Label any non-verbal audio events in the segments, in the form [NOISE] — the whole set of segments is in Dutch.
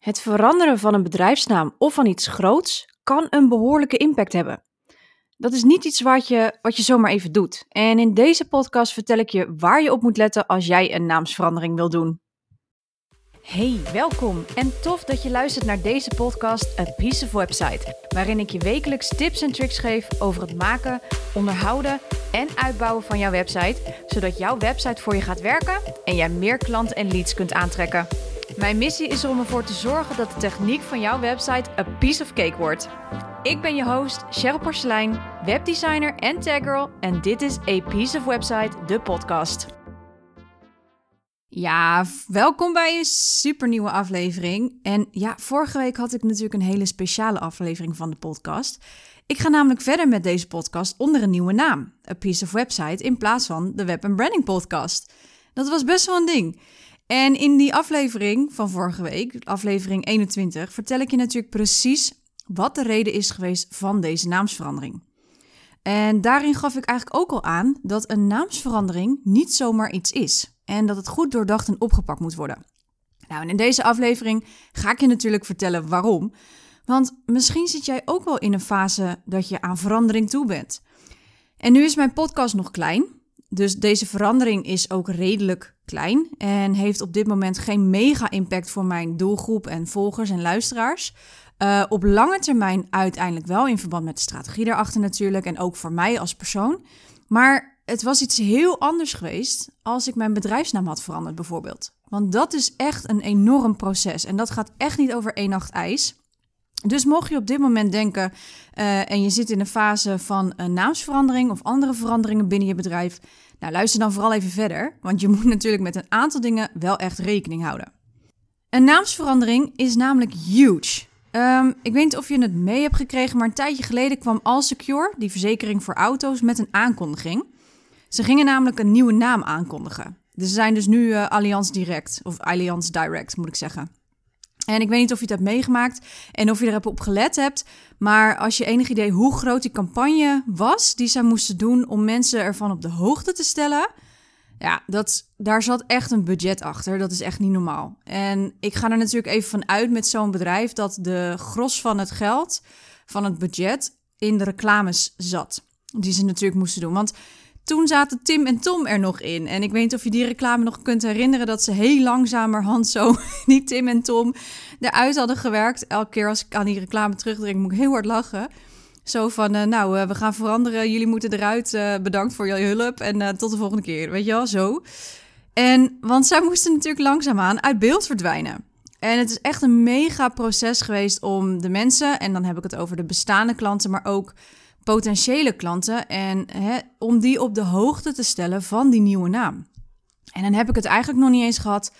Het veranderen van een bedrijfsnaam of van iets groots kan een behoorlijke impact hebben. Dat is niet iets wat je, wat je zomaar even doet. En in deze podcast vertel ik je waar je op moet letten als jij een naamsverandering wil doen. Hey, welkom en tof dat je luistert naar deze podcast A Piece of Website, waarin ik je wekelijks tips en tricks geef over het maken, onderhouden en uitbouwen van jouw website, zodat jouw website voor je gaat werken en jij meer klanten en leads kunt aantrekken. Mijn missie is om ervoor te zorgen dat de techniek van jouw website a piece of cake wordt. Ik ben je host, Cheryl Porcelein, webdesigner en taggirl en dit is A Piece of Website, de podcast. Ja, welkom bij een supernieuwe aflevering. En ja, vorige week had ik natuurlijk een hele speciale aflevering van de podcast. Ik ga namelijk verder met deze podcast onder een nieuwe naam, A Piece of Website, in plaats van de Web Branding Podcast. Dat was best wel een ding. En in die aflevering van vorige week, aflevering 21, vertel ik je natuurlijk precies wat de reden is geweest van deze naamsverandering. En daarin gaf ik eigenlijk ook al aan dat een naamsverandering niet zomaar iets is en dat het goed doordacht en opgepakt moet worden. Nou, en in deze aflevering ga ik je natuurlijk vertellen waarom. Want misschien zit jij ook wel in een fase dat je aan verandering toe bent. En nu is mijn podcast nog klein, dus deze verandering is ook redelijk klein en heeft op dit moment geen mega impact voor mijn doelgroep en volgers en luisteraars. Uh, op lange termijn uiteindelijk wel in verband met de strategie daarachter natuurlijk en ook voor mij als persoon. Maar het was iets heel anders geweest als ik mijn bedrijfsnaam had veranderd bijvoorbeeld. Want dat is echt een enorm proces en dat gaat echt niet over één nacht ijs. Dus mocht je op dit moment denken uh, en je zit in een fase van een naamsverandering of andere veranderingen binnen je bedrijf, nou luister dan vooral even verder, want je moet natuurlijk met een aantal dingen wel echt rekening houden. Een naamsverandering is namelijk huge. Um, ik weet niet of je het mee hebt gekregen, maar een tijdje geleden kwam Allsecure, die verzekering voor auto's, met een aankondiging. Ze gingen namelijk een nieuwe naam aankondigen. Dus ze zijn dus nu uh, Allianz Direct, of Allianz Direct moet ik zeggen. En ik weet niet of je het hebt meegemaakt en of je erop op gelet hebt. Maar als je enig idee hoe groot die campagne was die zij moesten doen om mensen ervan op de hoogte te stellen. Ja, dat, daar zat echt een budget achter. Dat is echt niet normaal. En ik ga er natuurlijk even van uit met zo'n bedrijf dat de gros van het geld, van het budget, in de reclames zat. Die ze natuurlijk moesten doen. Want toen zaten Tim en Tom er nog in. En ik weet niet of je die reclame nog kunt herinneren dat ze heel langzamerhand zo, [LAUGHS] die Tim en Tom, eruit hadden gewerkt. Elke keer als ik aan die reclame terugdrink, moet ik heel hard lachen. Zo van, uh, nou, uh, we gaan veranderen, jullie moeten eruit, uh, bedankt voor jullie hulp en tot de volgende keer. Weet je wel, zo. En, want zij moesten natuurlijk langzaamaan uit beeld verdwijnen. En het is echt een mega proces geweest om de mensen, en dan heb ik het over de bestaande klanten, maar ook potentiële klanten en hè, om die op de hoogte te stellen van die nieuwe naam. En dan heb ik het eigenlijk nog niet eens gehad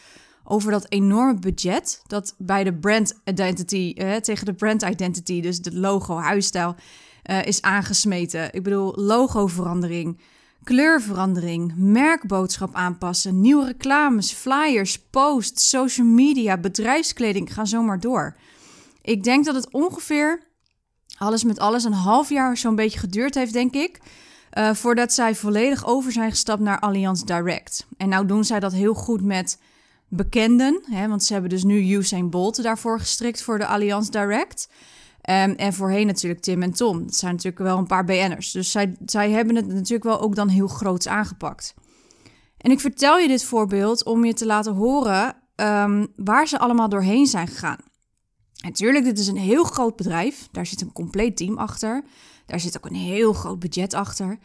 over dat enorme budget dat bij de brand identity, hè, tegen de brand identity, dus de logo, huisstijl, uh, is aangesmeten. Ik bedoel, logoverandering, kleurverandering, merkboodschap aanpassen, nieuwe reclames, flyers, posts, social media, bedrijfskleding, gaan zomaar door. Ik denk dat het ongeveer alles met alles een half jaar zo'n beetje geduurd heeft, denk ik. Uh, voordat zij volledig over zijn gestapt naar Allianz Direct. En nou doen zij dat heel goed met bekenden. Hè, want ze hebben dus nu Usain Bolt daarvoor gestrikt voor de Allianz Direct. Um, en voorheen natuurlijk Tim en Tom. Dat zijn natuurlijk wel een paar BN'ers. Dus zij, zij hebben het natuurlijk wel ook dan heel groots aangepakt. En ik vertel je dit voorbeeld om je te laten horen um, waar ze allemaal doorheen zijn gegaan. Natuurlijk, dit is een heel groot bedrijf. Daar zit een compleet team achter. Daar zit ook een heel groot budget achter.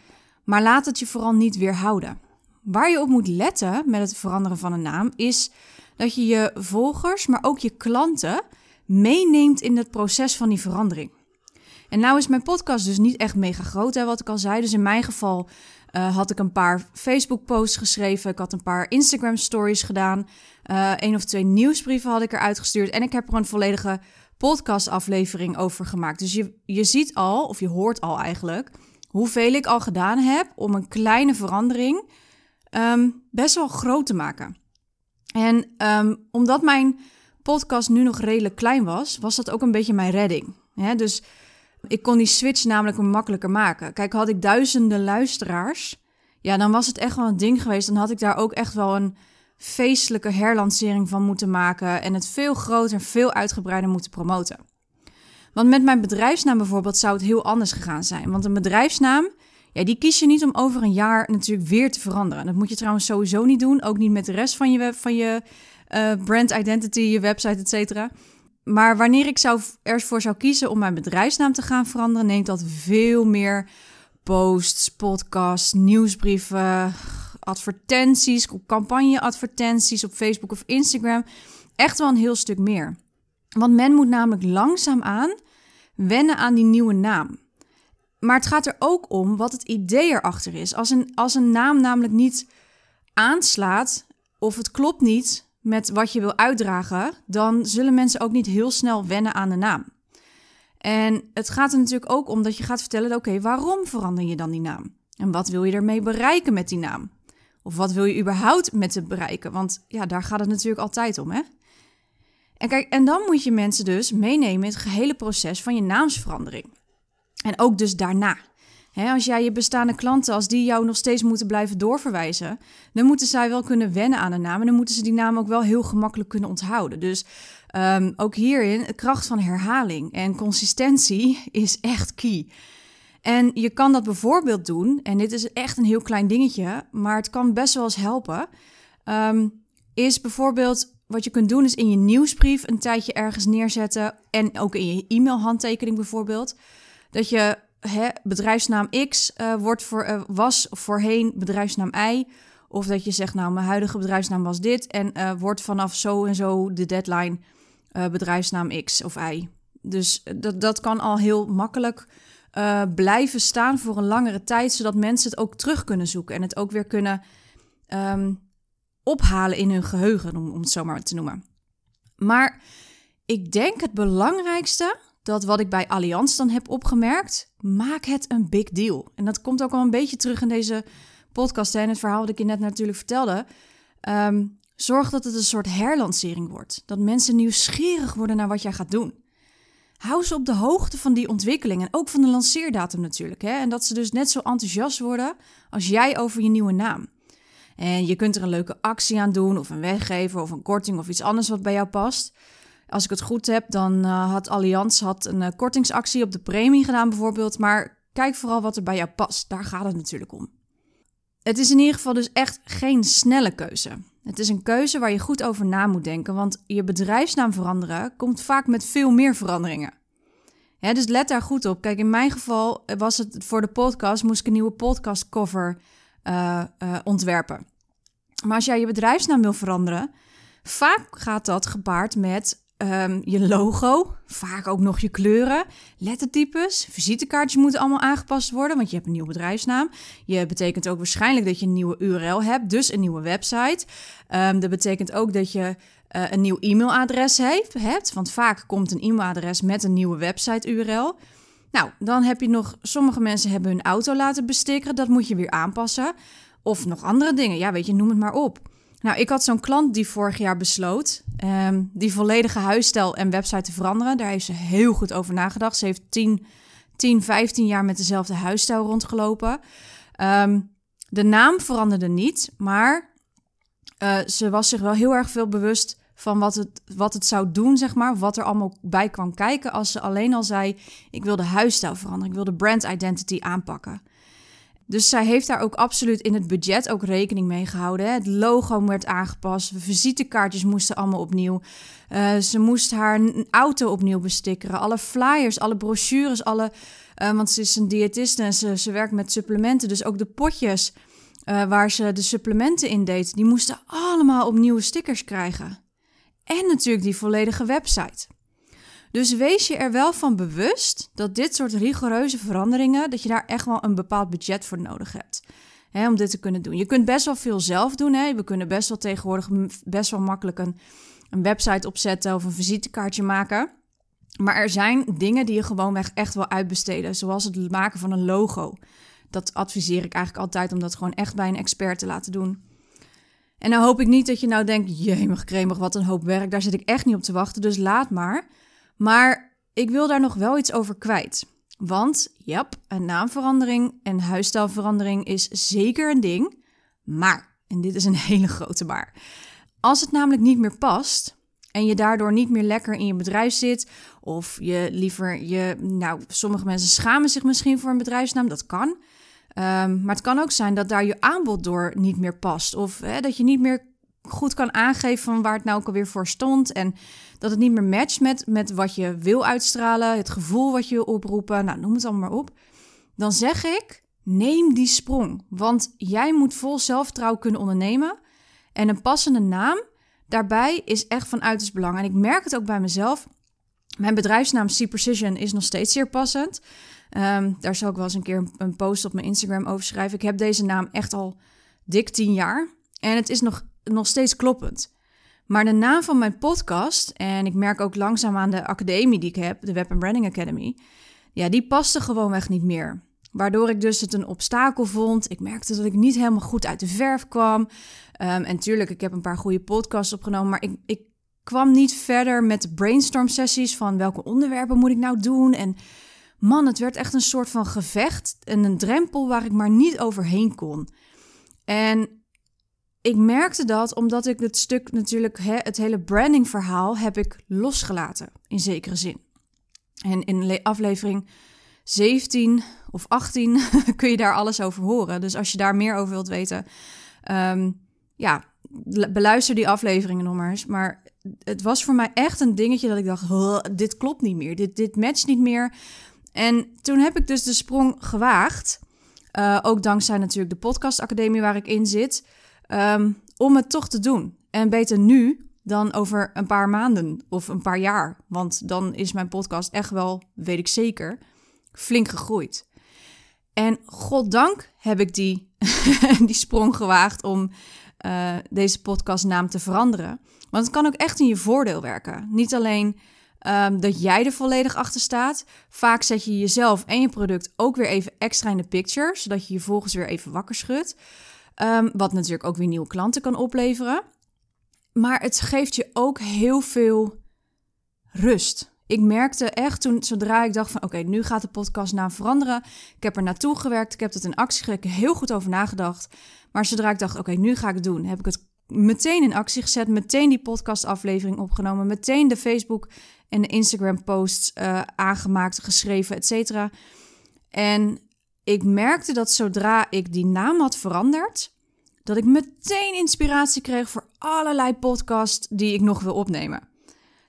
Maar laat het je vooral niet weerhouden. Waar je op moet letten met het veranderen van een naam is dat je je volgers, maar ook je klanten meeneemt in het proces van die verandering. En nou is mijn podcast dus niet echt mega groot, hè, wat ik al zei. Dus in mijn geval uh, had ik een paar Facebook-posts geschreven. Ik had een paar Instagram-stories gedaan. Uh, een of twee nieuwsbrieven had ik eruit gestuurd. En ik heb er een volledige podcast-aflevering over gemaakt. Dus je, je ziet al, of je hoort al eigenlijk, hoeveel ik al gedaan heb om een kleine verandering um, best wel groot te maken. En um, omdat mijn podcast nu nog redelijk klein was, was dat ook een beetje mijn redding. Ja, dus ik kon die switch namelijk makkelijker maken. Kijk, had ik duizenden luisteraars, ja, dan was het echt wel een ding geweest. Dan had ik daar ook echt wel een feestelijke herlancering van moeten maken en het veel groter, veel uitgebreider moeten promoten. Want met mijn bedrijfsnaam bijvoorbeeld zou het heel anders gegaan zijn. Want een bedrijfsnaam, ja, die kies je niet om over een jaar natuurlijk weer te veranderen. Dat moet je trouwens sowieso niet doen, ook niet met de rest van je, van je uh, brand identity, je website, et cetera. Maar wanneer ik zou, ervoor zou kiezen om mijn bedrijfsnaam te gaan veranderen, neemt dat veel meer posts, podcasts, nieuwsbrieven, advertenties, campagneadvertenties op Facebook of Instagram. Echt wel een heel stuk meer. Want men moet namelijk langzaamaan wennen aan die nieuwe naam. Maar het gaat er ook om wat het idee erachter is. Als een, als een naam namelijk niet aanslaat of het klopt niet met wat je wil uitdragen, dan zullen mensen ook niet heel snel wennen aan de naam. En het gaat er natuurlijk ook om dat je gaat vertellen: oké, waarom verander je dan die naam? En wat wil je ermee bereiken met die naam? Of wat wil je überhaupt met het bereiken? Want ja, daar gaat het natuurlijk altijd om, hè? En kijk, en dan moet je mensen dus meenemen in het gehele proces van je naamsverandering. En ook dus daarna. Als jij je bestaande klanten, als die jou nog steeds moeten blijven doorverwijzen, dan moeten zij wel kunnen wennen aan de naam. En dan moeten ze die naam ook wel heel gemakkelijk kunnen onthouden. Dus um, ook hierin, de kracht van herhaling en consistentie [LAUGHS] is echt key. En je kan dat bijvoorbeeld doen, en dit is echt een heel klein dingetje, maar het kan best wel eens helpen. Um, is bijvoorbeeld wat je kunt doen, is in je nieuwsbrief een tijdje ergens neerzetten. En ook in je e-mailhandtekening bijvoorbeeld. Dat je hè, bedrijfsnaam X uh, wordt voor, uh, was voorheen bedrijfsnaam Y. Of dat je zegt, nou, mijn huidige bedrijfsnaam was dit. En uh, wordt vanaf zo en zo de deadline bedrijfsnaam X of Y. Dus dat, dat kan al heel makkelijk blijven staan voor een langere tijd. Zodat mensen het ook terug kunnen zoeken. En het ook weer kunnen um, ophalen in hun geheugen, om, om het zo maar te noemen. Maar ik denk het belangrijkste, dat wat ik bij Allianz dan heb opgemerkt, maak het een big deal. En dat komt ook al een beetje terug in deze podcast en het verhaal wat ik je net natuurlijk vertelde. Ehm, zorg dat het een soort herlancering wordt. Dat mensen nieuwsgierig worden naar wat jij gaat doen. Hou ze op de hoogte van die ontwikkeling en ook van de lanceerdatum natuurlijk. Hè? En dat ze dus net zo enthousiast worden als jij over je nieuwe naam. En je kunt er een leuke actie aan doen, of een weggever, of een korting, of iets anders wat bij jou past. Als ik het goed heb, dan uh, had Allianz had een uh, kortingsactie op de premie gedaan bijvoorbeeld. Maar kijk vooral wat er bij jou past. Daar gaat het natuurlijk om. Het is in ieder geval dus echt geen snelle keuze. Het is een keuze waar je goed over na moet denken, want je bedrijfsnaam veranderen komt vaak met veel meer veranderingen. dus let daar goed op. Kijk, in mijn geval was het voor de podcast, moest ik een nieuwe podcast cover uh, ontwerpen. Maar als jij je bedrijfsnaam wil veranderen, vaak gaat dat gepaard met um, je logo, vaak ook nog je kleuren, lettertypes, visitekaartjes moeten allemaal aangepast worden, want je hebt een nieuwe bedrijfsnaam. Je betekent ook waarschijnlijk dat je een nieuwe URL hebt, dus een nieuwe website. Um, dat betekent ook dat je uh, een nieuw e-mailadres heeft, hebt, want vaak komt een e-mailadres met een nieuwe website URL. Nou, dan heb je nog, sommige mensen hebben hun auto laten bestikkeren, dat moet je weer aanpassen. Of nog andere dingen, ja, weet je, noem het maar op. Nou, ik had zo'n klant die vorig jaar besloot um, die volledige huisstijl en website te veranderen. Daar heeft ze heel goed over nagedacht. Ze heeft 10, 10 15 jaar met dezelfde huisstijl rondgelopen. Um, de naam veranderde niet, maar uh, ze was zich wel heel erg veel bewust van wat het, wat het zou doen, zeg maar. Wat er allemaal bij kwam kijken als ze alleen al zei... ik wil de huisstijl veranderen, ik wil de brand identity aanpakken. Dus zij heeft daar ook absoluut in het budget ook rekening mee gehouden. Hè? Het logo werd aangepast, de visitekaartjes moesten allemaal opnieuw. Uh, ze moest haar auto opnieuw bestikkeren. Alle flyers, alle brochures, alle... Uh, want ze is een diëtiste en ze, ze werkt met supplementen. Dus ook de potjes uh, waar ze de supplementen in deed... die moesten allemaal opnieuw stickers krijgen. En natuurlijk die volledige website. Dus wees je er wel van bewust dat dit soort rigoureuze veranderingen, dat je daar echt wel een bepaald budget voor nodig hebt. Hè, om dit te kunnen doen. Je kunt best wel veel zelf doen. Hè. We kunnen best wel tegenwoordig best wel makkelijk een, een website opzetten of een visitekaartje maken. Maar er zijn dingen die je gewoonweg echt wel uitbesteden, zoals het maken van een logo. Dat adviseer ik eigenlijk altijd om dat gewoon echt bij een expert te laten doen. En dan hoop ik niet dat je nou denkt, jemig kremig, wat een hoop werk. Daar zit ik echt niet op te wachten, dus laat maar. Maar ik wil daar nog wel iets over kwijt. Want, ja, een naamverandering en huisstijlverandering is zeker een ding. Maar, En dit is een [LAUGHS] hele grote maar. Als het namelijk niet meer past en je daardoor niet meer lekker in je bedrijf zit, of je liever je, nou, sommige mensen schamen zich misschien voor een bedrijfsnaam, dat kan. Ehm, maar het kan ook zijn dat daar je aanbod door niet meer past, of hè, dat je niet meer goed kan aangeven van waar het nou ook alweer voor stond. En dat het niet meer matcht met, met wat je wil uitstralen, het gevoel wat je wil oproepen. Nou, noem het allemaal maar op. Dan zeg ik, neem die sprong. Want jij moet vol zelfvertrouwen kunnen ondernemen. En een passende naam daarbij is echt van uiterst belang. En ik merk het ook bij mezelf. Mijn bedrijfsnaam C Precision is nog steeds zeer passend. Ehm, daar zal ik wel eens een keer een post op mijn Instagram over schrijven. Ik heb deze naam echt al dik tien jaar. En het is nog nog steeds kloppend. Maar de naam van mijn podcast, en ik merk ook langzaam aan de academie die ik heb, de Web Branding Academy, ja, die paste gewoonweg niet meer. Waardoor ik dus het een obstakel vond. Ik merkte dat ik niet helemaal goed uit de verf kwam. Ehm, en tuurlijk, ik heb een paar goede podcasts opgenomen, maar ik, ik kwam niet verder met brainstorm sessies van welke onderwerpen moet ik nou doen. En man, het werd echt een soort van gevecht en een drempel waar ik maar niet overheen kon. En ik merkte dat omdat ik het stuk natuurlijk, het hele brandingverhaal heb ik losgelaten in zekere zin. En in aflevering 17 of 18 [LAUGHS] kun je daar alles over horen. Dus als je daar meer over wilt weten, um, ja, beluister die afleveringen nog maar eens. Maar het was voor mij echt een dingetje dat ik dacht, dit klopt niet meer, dit, dit matcht niet meer. En toen heb ik dus de sprong gewaagd. Uh, ook dankzij natuurlijk de podcastacademie waar ik in zit. Ehm, om het toch te doen. En beter nu dan over een paar maanden of een paar jaar. Want dan is mijn podcast echt wel, weet ik zeker, flink gegroeid. En goddank heb ik die, [LAUGHS] die sprong gewaagd om uh, deze podcastnaam te veranderen. Want het kan ook echt in je voordeel werken. Niet alleen um, dat jij er volledig achter staat. Vaak zet je jezelf en je product ook weer even extra in de picture, zodat je je volgens weer even wakker schudt. Um, wat natuurlijk ook weer nieuwe klanten kan opleveren. Maar het geeft je ook heel veel rust. Ik merkte echt toen, zodra ik dacht van oké, nu gaat de podcastnaam veranderen. Ik heb er naartoe gewerkt, ik heb het in actie gezet, heel goed over nagedacht. Maar zodra ik dacht oké, nu ga ik het doen, heb ik het meteen in actie gezet. Meteen die podcastaflevering opgenomen. Meteen de Facebook en de Instagram posts uh, aangemaakt, geschreven, et. En ik merkte dat zodra ik die naam had veranderd, dat ik meteen inspiratie kreeg voor allerlei podcasts die ik nog wil opnemen.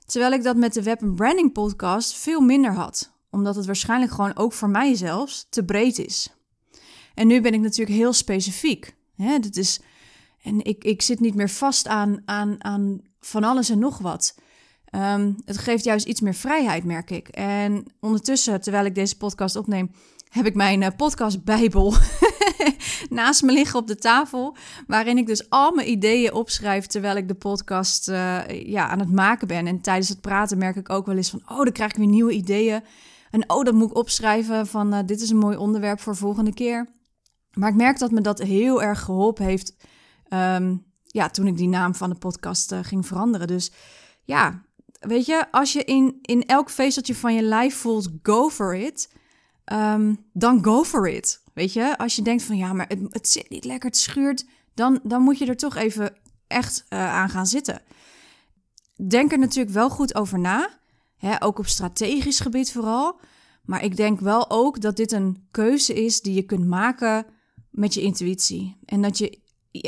Terwijl ik dat met de Web Branding podcast veel minder had, omdat het waarschijnlijk gewoon ook voor mij zelfs te breed is. En nu ben ik natuurlijk heel specifiek. Hè? Is, en ik, ik zit niet meer vast aan, aan, aan van alles en nog wat. Um, het geeft juist iets meer vrijheid, merk ik. En ondertussen, terwijl ik deze podcast opneem, heb ik mijn uh, podcast Bijbel [LAUGHS] naast me liggen op de tafel, waarin ik dus al mijn ideeën opschrijf terwijl ik de podcast uh, ja, aan het maken ben. En tijdens het praten merk ik ook wel eens van, oh, dan krijg ik weer nieuwe ideeën. En oh, dat moet ik opschrijven van, uh, dit is een mooi onderwerp voor volgende keer. Maar ik merk dat me dat heel erg geholpen heeft um, ja, toen ik die naam van de podcast ging veranderen. Dus ja, weet je, als je in, in elk vezeltje van je lijf voelt, go for it Ehm, dan go for it. Weet je, als je denkt van ja, maar het, het zit niet lekker, het schuurt, dan, dan moet je er toch even echt uh, aan gaan zitten. Denk er natuurlijk wel goed over na, hè, ook op strategisch gebied vooral. Maar ik denk wel ook dat dit een keuze is die je kunt maken met je intuïtie. En dat je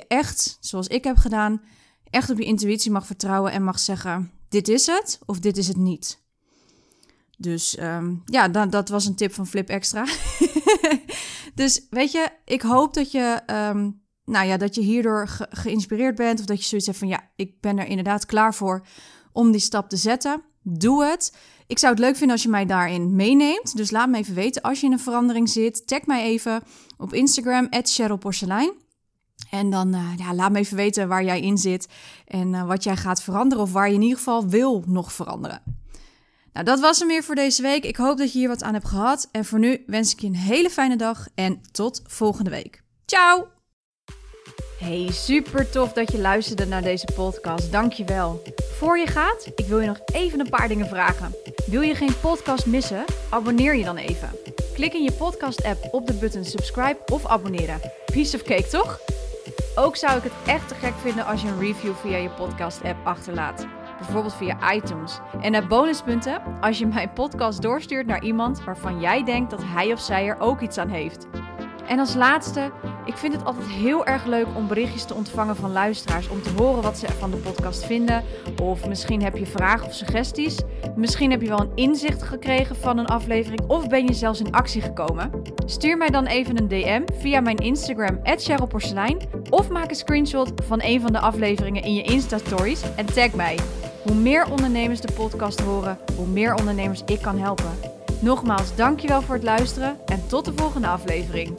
echt, zoals ik heb gedaan, echt op je intuïtie mag vertrouwen en mag zeggen: dit is het of dit is het niet. Dus um, ja, dat, was een tip van Flip Extra. [LAUGHS] dus weet je, ik hoop dat je, um, nou ja, dat je hierdoor geïnspireerd bent. Of dat je zoiets hebt van, ja, ik ben er inderdaad klaar voor om die stap te zetten. Doe het. Ik zou het leuk vinden als je mij daarin meeneemt. Dus laat me even weten als je in een verandering zit. Tag mij even op Instagram, @cherylporselein. En dan uh, ja, laat me even weten waar jij in zit en uh, wat jij gaat veranderen of waar je in ieder geval wil nog veranderen. Nou, dat was hem weer voor deze week. Ik hoop dat je hier wat aan hebt gehad. En voor nu wens ik je een hele fijne dag en tot volgende week. Ciao! Hey, super tof dat je luisterde naar deze podcast. Dankjewel. Voor je gaat, ik wil je nog even een paar dingen vragen. Wil je geen podcast missen? Abonneer je dan even. Klik in je podcast-app op de button subscribe of abonneren. Piece of cake, toch? Ook zou ik het echt te gek vinden als je een review via je podcast-app achterlaat. Bijvoorbeeld via iTunes. En naar bonuspunten als je mijn podcast doorstuurt naar iemand waarvan jij denkt dat hij of zij er ook iets aan heeft. En als laatste, ik vind het altijd heel erg leuk om berichtjes te ontvangen van luisteraars. Om te horen wat ze van de podcast vinden. Of misschien heb je vragen of suggesties. Misschien heb je wel een inzicht gekregen van een aflevering. Of ben je zelfs in actie gekomen. Stuur mij dan even een DM via mijn Instagram, @cherylporselein, Of maak een screenshot van een van de afleveringen in je Insta-stories en tag mij. Hoe meer ondernemers de podcast horen, hoe meer ondernemers ik kan helpen. Nogmaals, dankjewel voor het luisteren en tot de volgende aflevering.